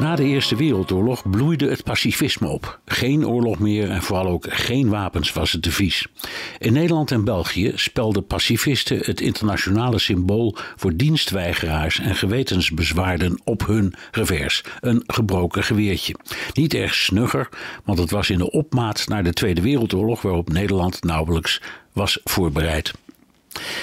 Na de Eerste Wereldoorlog bloeide het pacifisme op. Geen oorlog meer en vooral ook geen wapens was het devies. In Nederland en België spelden pacifisten het internationale symbool voor dienstweigeraars en gewetensbezwaarden op hun revers: een gebroken geweertje. Niet erg snugger, want het was in de opmaat naar de Tweede Wereldoorlog waarop Nederland nauwelijks was voorbereid.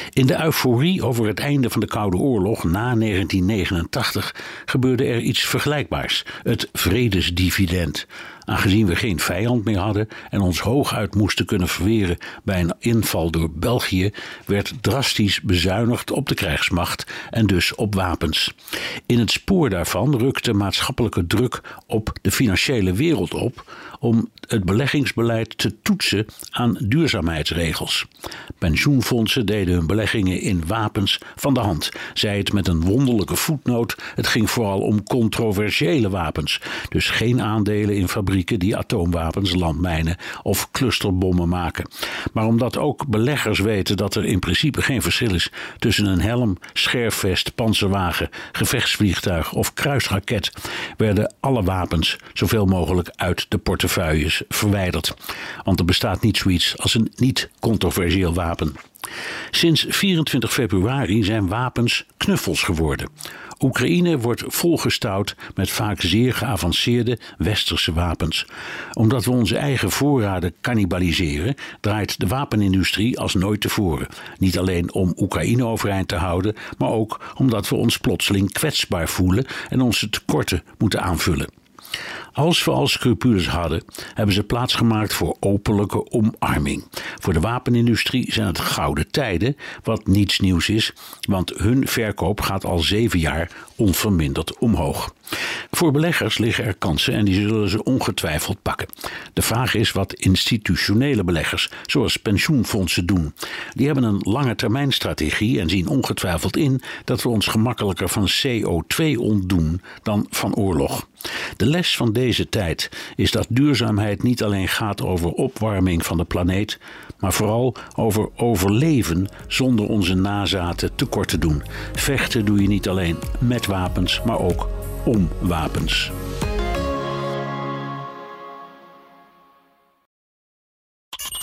In de euforie over het einde van de Koude Oorlog na 1989 gebeurde er iets vergelijkbaars: het vredesdividend. Aangezien we geen vijand meer hadden en ons hooguit moesten kunnen verweren bij een inval door België, werd drastisch bezuinigd op de krijgsmacht en dus op wapens. In het spoor daarvan rukte maatschappelijke druk op de financiële wereld op om het beleggingsbeleid te toetsen aan duurzaamheidsregels. Pensioenfondsen deden hun beleggingen in wapens van de hand. Zij het met een wonderlijke voetnoot: het ging vooral om controversiële wapens, dus geen aandelen in die atoomwapens, landmijnen of clusterbommen maken. Maar omdat ook beleggers weten dat er in principe geen verschil is tussen een helm, scherfvest, panzerwagen, gevechtsvliegtuig of kruisraket, werden alle wapens zoveel mogelijk uit de portefeuilles verwijderd. Want er bestaat niet zoiets als een niet-controversieel wapen. Sinds 24 februari zijn wapens knuffels geworden. Oekraïne wordt volgestouwd met vaak zeer geavanceerde westerse wapens. Omdat we onze eigen voorraden cannibaliseren, draait de wapenindustrie als nooit tevoren. Niet alleen om Oekraïne overeind te houden, maar ook omdat we ons plotseling kwetsbaar voelen en onze tekorten moeten aanvullen. Als we al scrupules hadden, hebben ze plaatsgemaakt voor openlijke omarming. Voor de wapenindustrie zijn het gouden tijden, wat niets nieuws is, want hun verkoop gaat al zeven jaar onverminderd omhoog. Voor beleggers liggen er kansen en die zullen ze ongetwijfeld pakken. De vraag is wat institutionele beleggers, zoals pensioenfondsen, doen. Die hebben een lange termijn strategie en zien ongetwijfeld in dat we ons gemakkelijker van CO2 ontdoen dan van oorlog. De les van deze tijd is dat duurzaamheid niet alleen gaat over opwarming van de planeet, maar vooral over overleven zonder onze nazaten tekort te doen. Vechten doe je niet alleen met wapens, maar ook om wapens.